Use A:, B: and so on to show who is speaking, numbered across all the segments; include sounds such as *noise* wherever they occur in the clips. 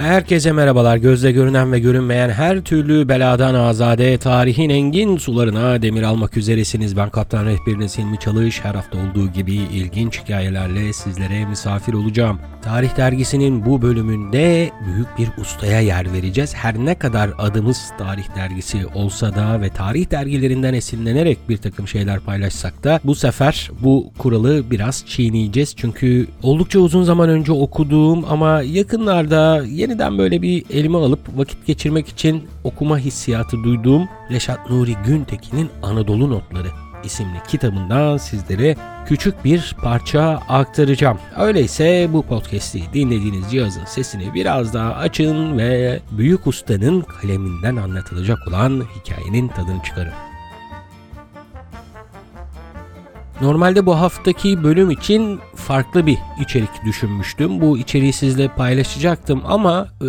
A: Herkese merhabalar. Gözle görünen ve görünmeyen her türlü beladan azade tarihin engin sularına demir almak üzeresiniz. Ben kaptan rehberiniz Hilmi Çalış. Her hafta olduğu gibi ilginç hikayelerle sizlere misafir olacağım. Tarih dergisinin bu bölümünde büyük bir ustaya yer vereceğiz. Her ne kadar adımız tarih dergisi olsa da ve tarih dergilerinden esinlenerek bir takım şeyler paylaşsak da bu sefer bu kuralı biraz çiğneyeceğiz. Çünkü oldukça uzun zaman önce okuduğum ama yakınlarda yeniden böyle bir elime alıp vakit geçirmek için okuma hissiyatı duyduğum Reşat Nuri Güntekin'in Anadolu Notları isimli kitabından sizlere küçük bir parça aktaracağım. Öyleyse bu podcast'i dinlediğiniz cihazın sesini biraz daha açın ve büyük ustanın kaleminden anlatılacak olan hikayenin tadını çıkarın. Normalde bu haftaki bölüm için farklı bir içerik düşünmüştüm. Bu içeriği sizle paylaşacaktım ama e,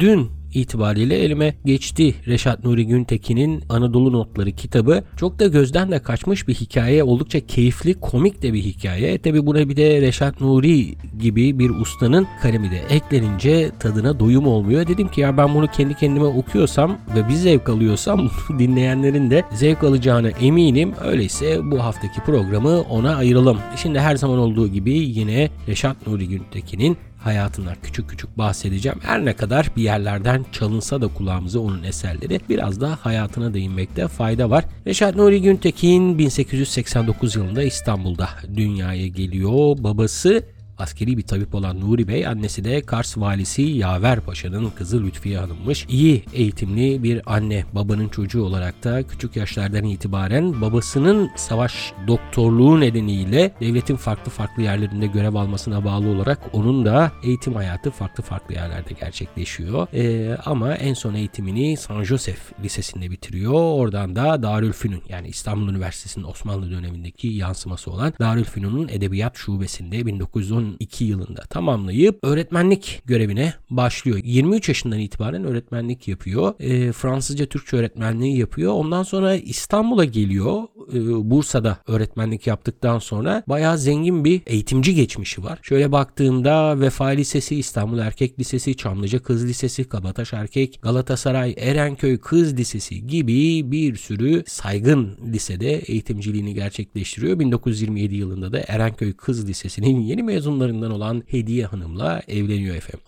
A: dün itibariyle elime geçti Reşat Nuri Güntekin'in Anadolu Notları kitabı. Çok da gözden de kaçmış bir hikaye. Oldukça keyifli, komik de bir hikaye. Tabi buna bir de Reşat Nuri gibi bir ustanın kalemi de eklenince tadına doyum olmuyor. Dedim ki ya ben bunu kendi kendime okuyorsam ve bir zevk alıyorsam *laughs* dinleyenlerin de zevk alacağını eminim. Öyleyse bu haftaki programı ona ayıralım. Şimdi her zaman olduğu gibi yine Reşat Nuri Güntekin'in hayatından küçük küçük bahsedeceğim. Her ne kadar bir yerlerden çalınsa da kulağımıza onun eserleri biraz da hayatına değinmekte fayda var. Reşat Nuri Güntekin 1889 yılında İstanbul'da dünyaya geliyor. Babası Askeri bir tabip olan Nuri Bey, annesi de Kars valisi Yaver Paşa'nın kızı Lütfiye Hanım'mış. İyi eğitimli bir anne, babanın çocuğu olarak da küçük yaşlardan itibaren babasının savaş doktorluğu nedeniyle devletin farklı farklı yerlerinde görev almasına bağlı olarak onun da eğitim hayatı farklı farklı yerlerde gerçekleşiyor. Ee, ama en son eğitimini San Josef Lisesi'nde bitiriyor. Oradan da Darülfünun yani İstanbul Üniversitesi'nin Osmanlı dönemindeki yansıması olan Darülfünun'un Edebiyat Şubesi'nde 1910 2002 yılında tamamlayıp öğretmenlik görevine başlıyor. 23 yaşından itibaren öğretmenlik yapıyor. E, Fransızca Türkçe öğretmenliği yapıyor. Ondan sonra İstanbul'a geliyor. E, Bursa'da öğretmenlik yaptıktan sonra bayağı zengin bir eğitimci geçmişi var. Şöyle baktığımda Vefa Lisesi, İstanbul Erkek Lisesi, Çamlıca Kız Lisesi, Kabataş Erkek, Galatasaray, Erenköy Kız Lisesi gibi bir sürü saygın lisede eğitimciliğini gerçekleştiriyor. 1927 yılında da Erenköy Kız Lisesi'nin *laughs* yeni mezun hanımlarından olan Hediye Hanım'la evleniyor efendim.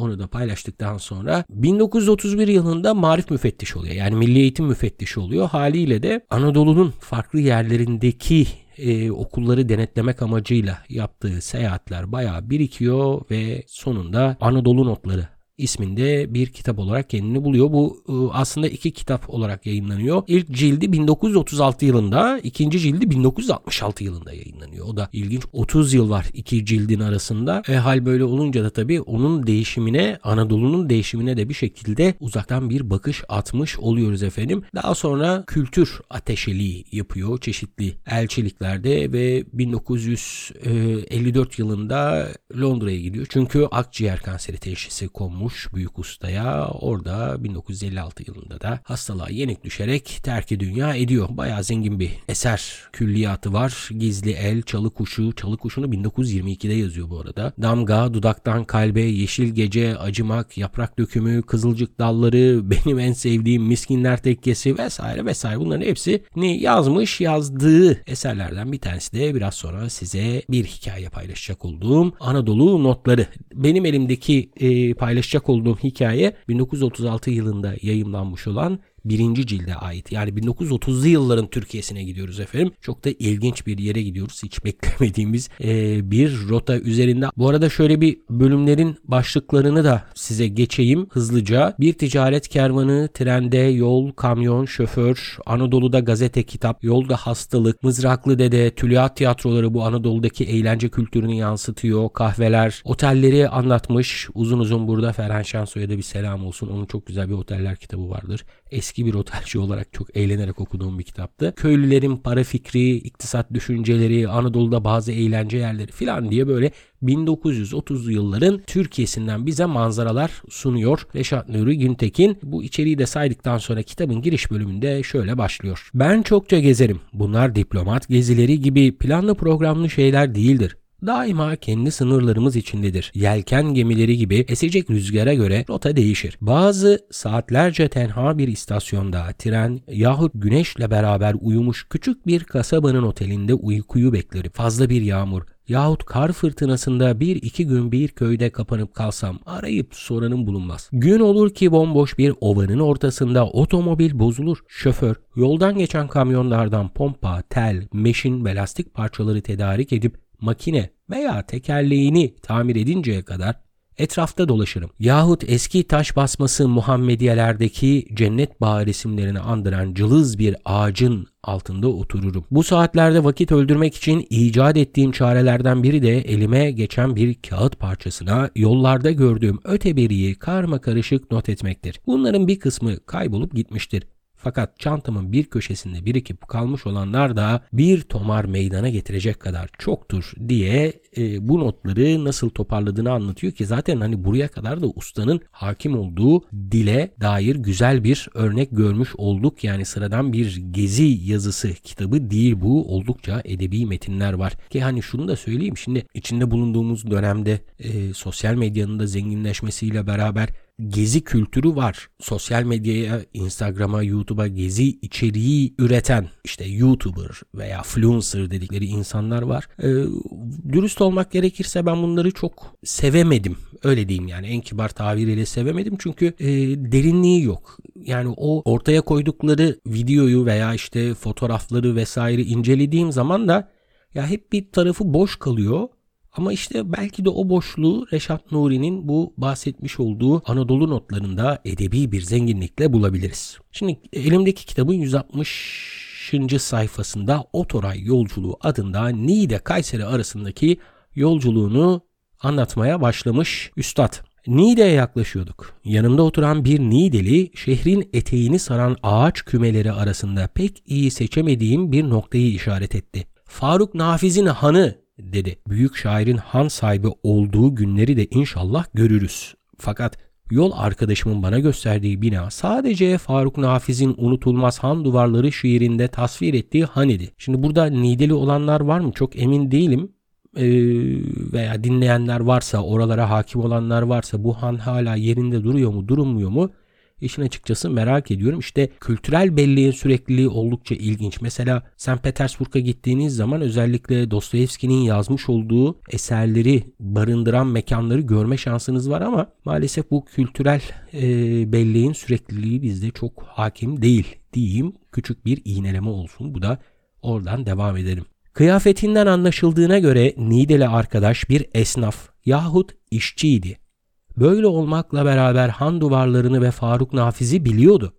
A: Onu da paylaştıktan sonra 1931 yılında marif müfettiş oluyor. Yani milli eğitim müfettişi oluyor. Haliyle de Anadolu'nun farklı yerlerindeki e, okulları denetlemek amacıyla yaptığı seyahatler bayağı birikiyor ve sonunda Anadolu notları isminde bir kitap olarak kendini buluyor. Bu ıı, aslında iki kitap olarak yayınlanıyor. İlk cildi 1936 yılında, ikinci cildi 1966 yılında yayınlanıyor. O da ilginç. 30 yıl var iki cildin arasında. E, hal böyle olunca da tabii onun değişimine, Anadolu'nun değişimine de bir şekilde uzaktan bir bakış atmış oluyoruz efendim. Daha sonra kültür ateşeliği yapıyor çeşitli elçiliklerde ve 1954 yılında Londra'ya gidiyor. Çünkü akciğer kanseri teşhisi konmuş olmuş büyük ustaya. Orada 1956 yılında da hastalığa yenik düşerek terki dünya ediyor. Bayağı zengin bir eser külliyatı var. Gizli El, Çalı Kuşu. Çalı Kuşu'nu 1922'de yazıyor bu arada. Damga, Dudaktan Kalbe, Yeşil Gece, Acımak, Yaprak Dökümü, Kızılcık Dalları, *laughs* Benim En Sevdiğim Miskinler Tekkesi vesaire vesaire bunların hepsini yazmış. Yazdığı eserlerden bir tanesi de biraz sonra size bir hikaye paylaşacak olduğum Anadolu Notları. Benim elimdeki e, paylaşacak paylaşacak olduğum hikaye 1936 yılında yayımlanmış olan birinci cilde ait. Yani 1930'lu yılların Türkiye'sine gidiyoruz efendim. Çok da ilginç bir yere gidiyoruz. Hiç *laughs* beklemediğimiz e, bir rota üzerinde. Bu arada şöyle bir bölümlerin başlıklarını da size geçeyim hızlıca. Bir ticaret kervanı, trende, yol, kamyon, şoför, Anadolu'da gazete, kitap, yolda hastalık, mızraklı dede, tüliyat tiyatroları bu Anadolu'daki eğlence kültürünü yansıtıyor. Kahveler, otelleri anlatmış. Uzun uzun burada Ferhan Şansoy'a da bir selam olsun. Onun çok güzel bir oteller kitabı vardır. Eski eski bir otelci olarak çok eğlenerek okuduğum bir kitaptı. Köylülerin para fikri, iktisat düşünceleri, Anadolu'da bazı eğlence yerleri filan diye böyle 1930'lu yılların Türkiye'sinden bize manzaralar sunuyor. Reşat Nuri Güntekin bu içeriği de saydıktan sonra kitabın giriş bölümünde şöyle başlıyor. Ben çokça gezerim. Bunlar diplomat gezileri gibi planlı programlı şeyler değildir. Daima kendi sınırlarımız içindedir. Yelken gemileri gibi esecek rüzgara göre rota değişir. Bazı saatlerce tenha bir istasyonda tren yahut güneşle beraber uyumuş küçük bir kasabanın otelinde uykuyu beklerim. Fazla bir yağmur, yahut kar fırtınasında bir iki gün bir köyde kapanıp kalsam arayıp soranım bulunmaz. Gün olur ki bomboş bir ovanın ortasında otomobil bozulur. Şoför yoldan geçen kamyonlardan pompa, tel, meşin ve lastik parçaları tedarik edip makine veya tekerleğini tamir edinceye kadar etrafta dolaşırım. Yahut eski taş basması Muhammediyelerdeki cennet bağı resimlerini andıran cılız bir ağacın altında otururum. Bu saatlerde vakit öldürmek için icat ettiğim çarelerden biri de elime geçen bir kağıt parçasına yollarda gördüğüm öteberiyi karma karışık not etmektir. Bunların bir kısmı kaybolup gitmiştir. Fakat çantamın bir köşesinde birikip kalmış olanlar da bir tomar meydana getirecek kadar çoktur diye e, bu notları nasıl toparladığını anlatıyor ki zaten hani buraya kadar da ustanın hakim olduğu dile dair güzel bir örnek görmüş olduk. Yani sıradan bir gezi yazısı kitabı değil bu. Oldukça edebi metinler var. Ki hani şunu da söyleyeyim şimdi içinde bulunduğumuz dönemde e, sosyal medyanın da zenginleşmesiyle beraber gezi kültürü var. Sosyal medyaya, Instagram'a, YouTube'a gezi içeriği üreten işte YouTuber veya influencer dedikleri insanlar var. Ee, dürüst olmak gerekirse ben bunları çok sevemedim. Öyle diyeyim yani en kibar tabiriyle sevemedim çünkü e, derinliği yok. Yani o ortaya koydukları videoyu veya işte fotoğrafları vesaire incelediğim zaman da ya hep bir tarafı boş kalıyor ama işte belki de o boşluğu Reşat Nuri'nin bu bahsetmiş olduğu Anadolu notlarında edebi bir zenginlikle bulabiliriz. Şimdi elimdeki kitabın 160. sayfasında Otoray Yolculuğu adında Niğde Kayseri arasındaki yolculuğunu anlatmaya başlamış üstad. Niğde'ye yaklaşıyorduk. Yanımda oturan bir Niğdeli şehrin eteğini saran ağaç kümeleri arasında pek iyi seçemediğim bir noktayı işaret etti. Faruk Nafiz'in hanı dedi. Büyük şairin han sahibi olduğu günleri de inşallah görürüz. Fakat yol arkadaşımın bana gösterdiği bina sadece Faruk Nafiz'in unutulmaz han duvarları şiirinde tasvir ettiği han idi. Şimdi burada nideli olanlar var mı çok emin değilim ee, veya dinleyenler varsa oralara hakim olanlar varsa bu han hala yerinde duruyor mu durmuyor mu İşin açıkçası merak ediyorum. İşte kültürel belleğin sürekliliği oldukça ilginç. Mesela St. Petersburg'a gittiğiniz zaman özellikle Dostoyevski'nin yazmış olduğu eserleri barındıran mekanları görme şansınız var ama maalesef bu kültürel e, belleğin sürekliliği bizde çok hakim değil diyeyim. Küçük bir iğneleme olsun. Bu da oradan devam edelim. Kıyafetinden anlaşıldığına göre Nideli arkadaş bir esnaf yahut işçiydi. Böyle olmakla beraber han duvarlarını ve Faruk Nafiz'i biliyordu.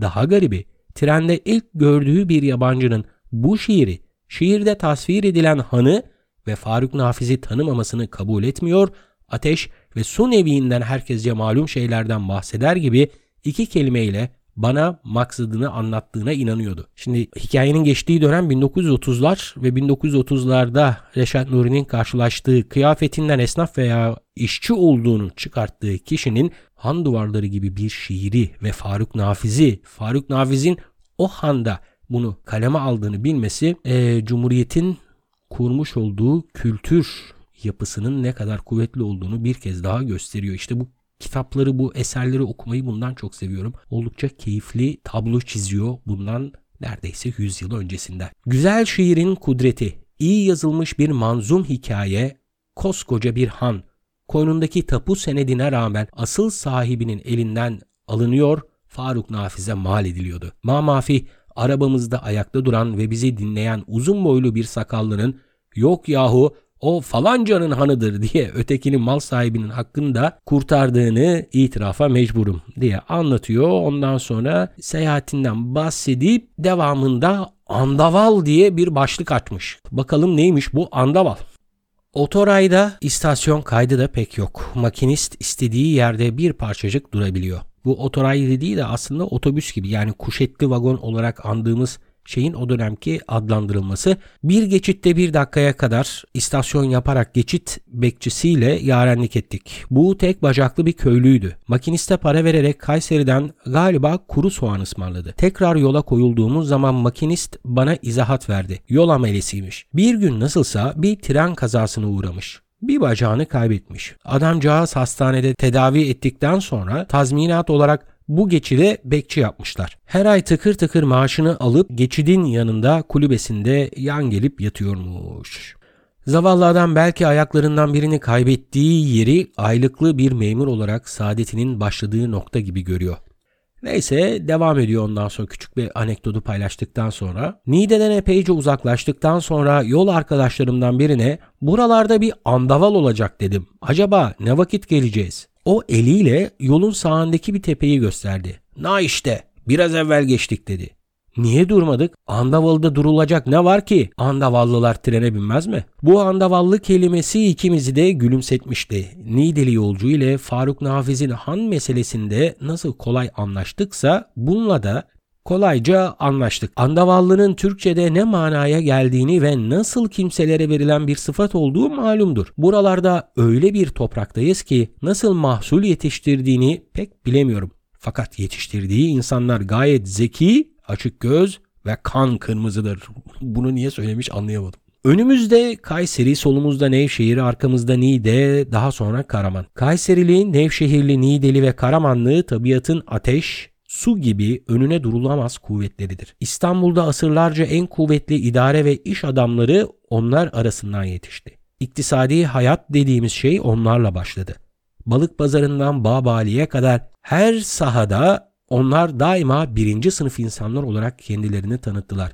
A: Daha garibi, trende ilk gördüğü bir yabancının bu şiiri, şiirde tasvir edilen hanı ve Faruk Nafiz'i tanımamasını kabul etmiyor, ateş ve su neviinden herkesce malum şeylerden bahseder gibi iki kelimeyle bana maksadını anlattığına inanıyordu. Şimdi hikayenin geçtiği dönem 1930'lar ve 1930'larda Reşat Nuri'nin karşılaştığı kıyafetinden esnaf veya işçi olduğunu çıkarttığı kişinin Han Duvarları gibi bir şiiri ve Faruk Nafiz'i, Faruk Nafiz'in o handa bunu kaleme aldığını bilmesi e, Cumhuriyet'in kurmuş olduğu kültür yapısının ne kadar kuvvetli olduğunu bir kez daha gösteriyor. İşte bu kitapları, bu eserleri okumayı bundan çok seviyorum. Oldukça keyifli tablo çiziyor bundan neredeyse 100 yıl öncesinde. Güzel şiirin kudreti, iyi yazılmış bir manzum hikaye, koskoca bir han, koynundaki tapu senedine rağmen asıl sahibinin elinden alınıyor, Faruk Nafiz'e mal ediliyordu. Ma mafi arabamızda ayakta duran ve bizi dinleyen uzun boylu bir sakallının yok yahu o falancanın hanıdır diye ötekinin mal sahibinin hakkını da kurtardığını itirafa mecburum diye anlatıyor. Ondan sonra seyahatinden bahsedip devamında Andaval diye bir başlık açmış. Bakalım neymiş bu Andaval? Otorayda istasyon kaydı da pek yok. Makinist istediği yerde bir parçacık durabiliyor. Bu otoray dediği de aslında otobüs gibi yani kuşetli vagon olarak andığımız şeyin o dönemki adlandırılması. Bir geçitte bir dakikaya kadar istasyon yaparak geçit bekçisiyle yarenlik ettik. Bu tek bacaklı bir köylüydü. Makiniste para vererek Kayseri'den galiba kuru soğan ısmarladı. Tekrar yola koyulduğumuz zaman makinist bana izahat verdi. Yol amelesiymiş. Bir gün nasılsa bir tren kazasına uğramış bir bacağını kaybetmiş. Adamcağız hastanede tedavi ettikten sonra tazminat olarak bu geçide bekçi yapmışlar. Her ay tıkır tıkır maaşını alıp geçidin yanında kulübesinde yan gelip yatıyormuş. Zavallı adam belki ayaklarından birini kaybettiği yeri aylıklı bir memur olarak saadetinin başladığı nokta gibi görüyor. Neyse devam ediyor ondan sonra küçük bir anekdotu paylaştıktan sonra. Niğde'den epeyce uzaklaştıktan sonra yol arkadaşlarımdan birine buralarda bir andaval olacak dedim. Acaba ne vakit geleceğiz? O eliyle yolun sağındaki bir tepeyi gösterdi. Na işte biraz evvel geçtik dedi. Niye durmadık? Andavallı'da durulacak ne var ki? Andavallılar trene binmez mi? Bu andavallı kelimesi ikimizi de gülümsetmişti. Nideli yolcu ile Faruk Nafiz'in han meselesinde nasıl kolay anlaştıksa bununla da kolayca anlaştık. Andavallının Türkçe'de ne manaya geldiğini ve nasıl kimselere verilen bir sıfat olduğu malumdur. Buralarda öyle bir topraktayız ki nasıl mahsul yetiştirdiğini pek bilemiyorum. Fakat yetiştirdiği insanlar gayet zeki, açık göz ve kan kırmızıdır. Bunu niye söylemiş anlayamadım. Önümüzde Kayseri, solumuzda Nevşehir, arkamızda Niğde, daha sonra Karaman. Kayserili, Nevşehirli, Niğdeli ve Karamanlı tabiatın ateş, su gibi önüne durulamaz kuvvetleridir. İstanbul'da asırlarca en kuvvetli idare ve iş adamları onlar arasından yetişti. İktisadi hayat dediğimiz şey onlarla başladı. Balık pazarından Babali'ye kadar her sahada onlar daima birinci sınıf insanlar olarak kendilerini tanıttılar.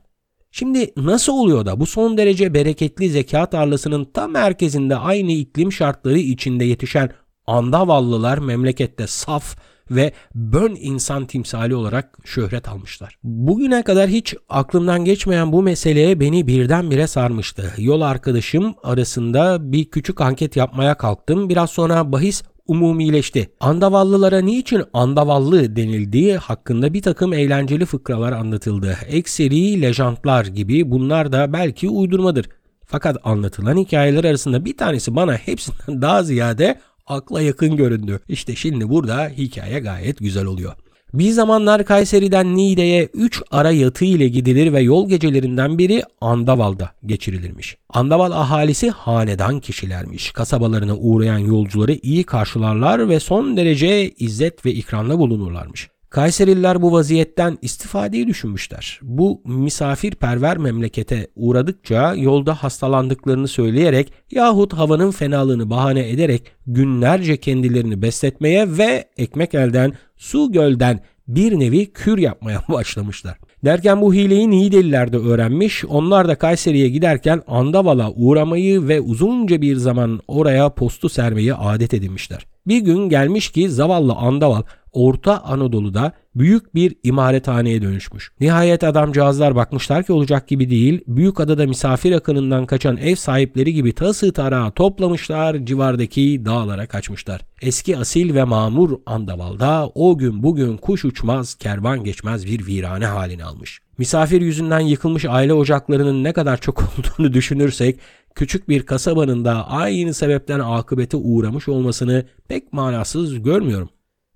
A: Şimdi nasıl oluyor da bu son derece bereketli zeka tarlasının tam merkezinde aynı iklim şartları içinde yetişen Andavallılar memlekette saf ve bön insan timsali olarak şöhret almışlar. Bugüne kadar hiç aklımdan geçmeyen bu meseleye beni birdenbire sarmıştı. Yol arkadaşım arasında bir küçük anket yapmaya kalktım. Biraz sonra bahis umumileşti. Andavallılara niçin andavallı denildiği hakkında bir takım eğlenceli fıkralar anlatıldı. Ekseri lejantlar gibi bunlar da belki uydurmadır. Fakat anlatılan hikayeler arasında bir tanesi bana hepsinden daha ziyade akla yakın göründü. İşte şimdi burada hikaye gayet güzel oluyor. Bir zamanlar Kayseri'den Niğde'ye 3 ara yatı ile gidilir ve yol gecelerinden biri Andaval'da geçirilirmiş. Andaval ahalisi hanedan kişilermiş. Kasabalarına uğrayan yolcuları iyi karşılarlar ve son derece izzet ve ikramla bulunurlarmış. Kayserililer bu vaziyetten istifadeyi düşünmüşler. Bu misafirperver memlekete uğradıkça yolda hastalandıklarını söyleyerek yahut havanın fenalığını bahane ederek günlerce kendilerini besletmeye ve ekmek elden, su gölden bir nevi kür yapmaya *laughs* başlamışlar. Derken bu hileyi Niğdeliler de öğrenmiş. Onlar da Kayseri'ye giderken Andaval'a uğramayı ve uzunca bir zaman oraya postu sermeyi adet edinmişler. Bir gün gelmiş ki zavallı Andaval Orta Anadolu'da büyük bir imarethaneye dönüşmüş. Nihayet adamcağızlar bakmışlar ki olacak gibi değil. Büyük adada misafir akınından kaçan ev sahipleri gibi tası tarağı toplamışlar, civardaki dağlara kaçmışlar. Eski asil ve mamur Andaval'da o gün bugün kuş uçmaz, kervan geçmez bir virane halini almış. Misafir yüzünden yıkılmış aile ocaklarının ne kadar çok *laughs* olduğunu düşünürsek küçük bir kasabanın da aynı sebepten akıbete uğramış olmasını pek manasız görmüyorum.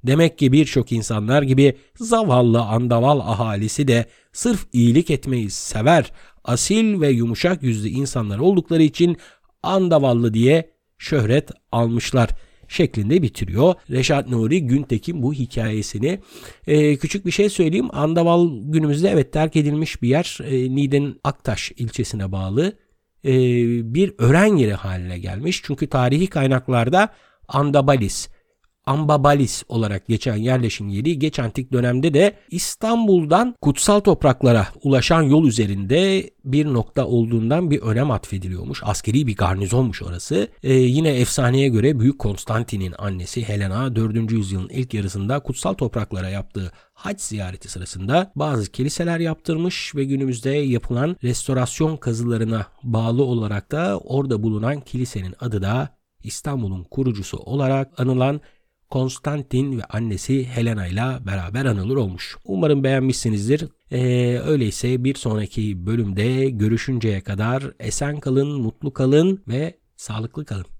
A: Demek ki birçok insanlar gibi zavallı andaval ahalisi de sırf iyilik etmeyi sever, asil ve yumuşak yüzlü insanlar oldukları için andavallı diye şöhret almışlar şeklinde bitiriyor. Reşat Nuri Güntekin bu hikayesini. Ee, küçük bir şey söyleyeyim. Andaval günümüzde evet terk edilmiş bir yer. Ee, Niğde'nin Aktaş ilçesine bağlı bir öğren yeri haline gelmiş. Çünkü tarihi kaynaklarda Andabalis Ambabalis olarak geçen yerleşim yeri geç antik dönemde de İstanbul'dan kutsal topraklara ulaşan yol üzerinde bir nokta olduğundan bir önem atfediliyormuş. Askeri bir garnizonmuş orası. Ee, yine efsaneye göre Büyük Konstantin'in annesi Helena 4. yüzyılın ilk yarısında kutsal topraklara yaptığı hac ziyareti sırasında bazı kiliseler yaptırmış ve günümüzde yapılan restorasyon kazılarına bağlı olarak da orada bulunan kilisenin adı da İstanbul'un kurucusu olarak anılan Konstantin ve annesi Helena ile beraber anılır olmuş. Umarım beğenmişsinizdir. Ee, öyleyse bir sonraki bölümde görüşünceye kadar esen kalın, mutlu kalın ve sağlıklı kalın.